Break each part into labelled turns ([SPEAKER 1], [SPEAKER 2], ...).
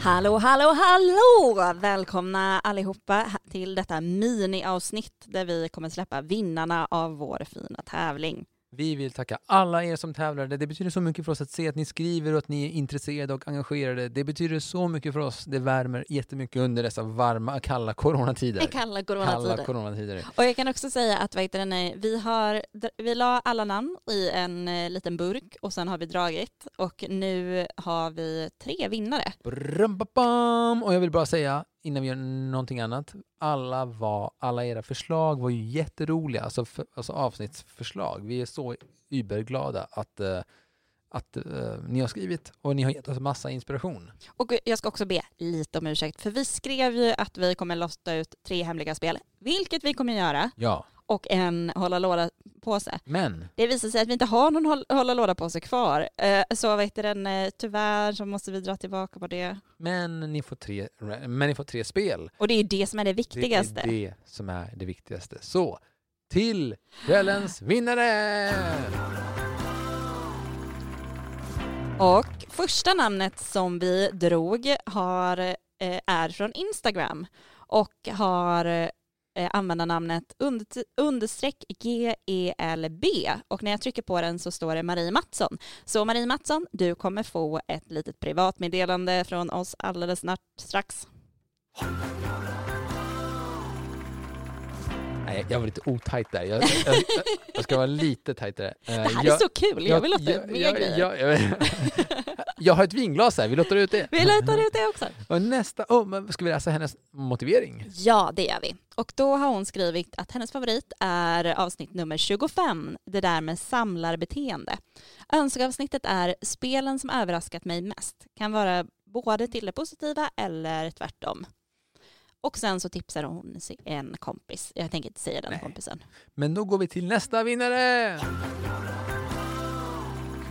[SPEAKER 1] Hallå, hallå, hallå! Välkomna allihopa till detta miniavsnitt där vi kommer släppa vinnarna av vår fina tävling.
[SPEAKER 2] Vi vill tacka alla er som tävlade. Det betyder så mycket för oss att se att ni skriver och att ni är intresserade och engagerade. Det betyder så mycket för oss. Det värmer jättemycket under dessa varma, kalla coronatider.
[SPEAKER 1] Kalla coronatider.
[SPEAKER 2] Kalla coronatider.
[SPEAKER 1] Och jag kan också säga att vad heter det, vi, har, vi la alla namn i en eh, liten burk och sen har vi dragit och nu har vi tre vinnare.
[SPEAKER 2] Brambabam! Och jag vill bara säga innan vi gör någonting annat. Alla, var, alla era förslag var ju jätteroliga, alltså, för, alltså avsnittsförslag. Vi är så überglada att, uh, att uh, ni har skrivit och ni har gett oss massa inspiration.
[SPEAKER 1] Och jag ska också be lite om ursäkt, för vi skrev ju att vi kommer lotta ut tre hemliga spel, vilket vi kommer göra.
[SPEAKER 2] Ja
[SPEAKER 1] och en hålla låda-påse.
[SPEAKER 2] Men?
[SPEAKER 1] Det visar sig att vi inte har någon hålla låda-påse kvar. Eh, så vet du, den, eh, tyvärr så måste vi dra tillbaka på det.
[SPEAKER 2] Men ni får tre, men ni får tre spel.
[SPEAKER 1] Och det är det som är det viktigaste.
[SPEAKER 2] Det är det som är det viktigaste. Så, till kvällens vinnare!
[SPEAKER 1] Och första namnet som vi drog har, eh, är från Instagram och har eh, användarnamnet under, understreck GELB och när jag trycker på den så står det Marie Mattsson. Så Marie Mattsson, du kommer få ett litet privatmeddelande från oss alldeles strax.
[SPEAKER 2] Nej, jag var lite otajt där. Jag, jag, jag, ska vara lite tajtare.
[SPEAKER 1] Det här jag, är så kul, jag vill ut mer grejer.
[SPEAKER 2] Jag har ett vinglas här, vi låter ut det.
[SPEAKER 1] Vi låter ut det också.
[SPEAKER 2] Och nästa, oh, ska vi läsa hennes motivering?
[SPEAKER 1] Ja, det gör vi. Och då har hon skrivit att hennes favorit är avsnitt nummer 25, det där med samlarbeteende. Önskeavsnittet är spelen som överraskat mig mest. Kan vara både till det positiva eller tvärtom. Och sen så tipsar hon en kompis. Jag tänker inte säga den Nej. kompisen.
[SPEAKER 2] Men då går vi till nästa vinnare!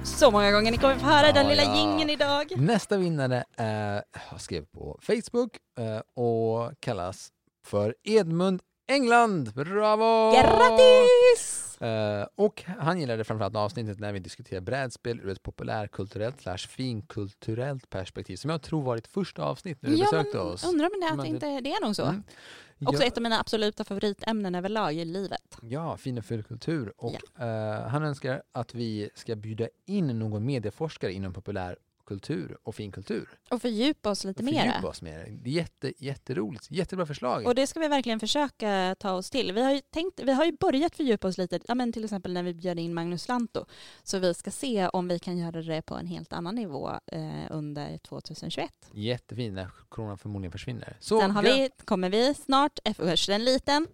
[SPEAKER 1] Så många gånger ni kommer få höra ja, den lilla ja. gingen idag.
[SPEAKER 2] Nästa vinnare är, jag skrev på Facebook eh, och kallas för Edmund England. Bravo!
[SPEAKER 1] Grattis!
[SPEAKER 2] Uh, och han gillade framförallt avsnittet när vi diskuterar brädspel ur ett populärkulturellt slash finkulturellt perspektiv som jag tror var ditt första avsnitt när du ja, besökte oss.
[SPEAKER 1] Undrar om det, att inte, det är nog så. Mm. Också ja. ett av mina absoluta favoritämnen överlag i livet.
[SPEAKER 2] Ja, fin och full kultur. Och ja. uh, han önskar att vi ska bjuda in någon medieforskare inom populär kultur och finkultur.
[SPEAKER 1] Och fördjupa oss lite mer.
[SPEAKER 2] Fördjupa oss mer. Det är jätte, jätteroligt. Jättebra förslag.
[SPEAKER 1] Och det ska vi verkligen försöka ta oss till. Vi har ju, tänkt, vi har ju börjat fördjupa oss lite, ja, men till exempel när vi bjöd in Magnus Lanto. Så vi ska se om vi kan göra det på en helt annan nivå eh, under 2021.
[SPEAKER 2] Jättefint när corona förmodligen försvinner. Så,
[SPEAKER 1] Sen har vi, kommer vi snart, först en liten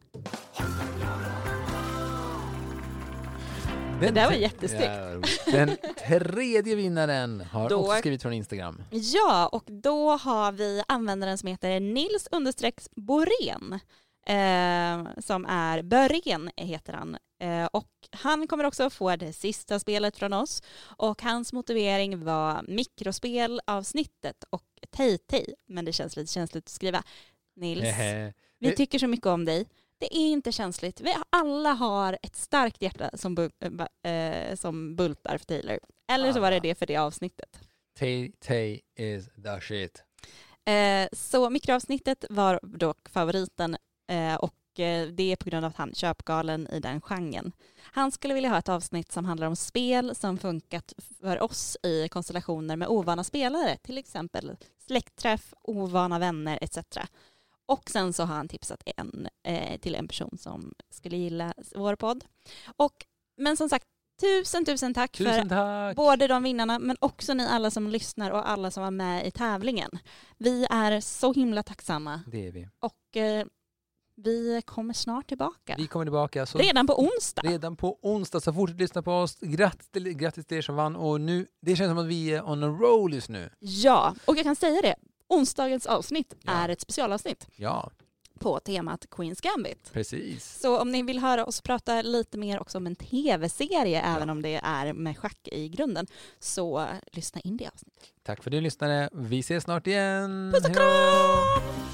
[SPEAKER 1] det där var jättesnyggt.
[SPEAKER 2] Den tredje vinnaren har då, också skrivit från Instagram.
[SPEAKER 1] Ja, och då har vi användaren som heter Nils understreck Borén. Eh, som är Börén heter han. Eh, och han kommer också få det sista spelet från oss. Och hans motivering var mikrospelavsnittet och Tay Men det känns lite känsligt att skriva. Nils, vi tycker så mycket om dig. Det är inte känsligt. Vi alla har ett starkt hjärta som, bu äh, som bultar för Taylor. Eller så var det det för det avsnittet.
[SPEAKER 2] Tay Tay is the shit.
[SPEAKER 1] Eh, så mikroavsnittet var dock favoriten eh, och eh, det är på grund av att han är köpgalen i den genren. Han skulle vilja ha ett avsnitt som handlar om spel som funkat för oss i konstellationer med ovana spelare, till exempel släktträff, ovana vänner etc. Och sen så har han tipsat en, eh, till en person som skulle gilla vår podd. Och, men som sagt, tusen tusen tack
[SPEAKER 2] tusen
[SPEAKER 1] för
[SPEAKER 2] tack.
[SPEAKER 1] både de vinnarna men också ni alla som lyssnar och alla som var med i tävlingen. Vi är så himla tacksamma.
[SPEAKER 2] Det är vi.
[SPEAKER 1] Och eh, vi kommer snart tillbaka.
[SPEAKER 2] Vi kommer tillbaka.
[SPEAKER 1] Så redan på onsdag.
[SPEAKER 2] Redan på onsdag, så fortsätt lyssna på oss. Grattis till, grattis till er som vann. Och nu, det känns som att vi är on a roll just nu.
[SPEAKER 1] Ja, och jag kan säga det onsdagens avsnitt ja. är ett specialavsnitt.
[SPEAKER 2] Ja.
[SPEAKER 1] På temat Queens Gambit.
[SPEAKER 2] Precis.
[SPEAKER 1] Så om ni vill höra oss prata lite mer också om en tv-serie, ja. även om det är med schack i grunden, så lyssna in det avsnittet.
[SPEAKER 2] Tack för att du lyssnade. Vi ses snart igen.
[SPEAKER 1] Puss och kram!